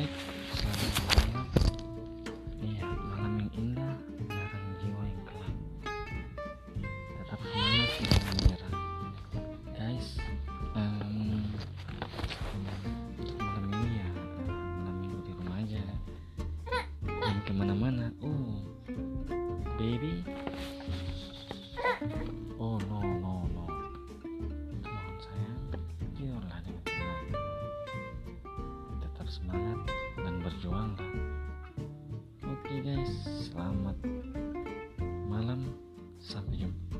baik iya malam yang indah jiwa yang tetap semangat guys malam ini ya malam di rumah aja. Ke mana-mana. Oh baby? Oh no no no. Mohon sayang tidurlah dengan tenang tetap semangat. Guys selamat malam. Sampai jumpa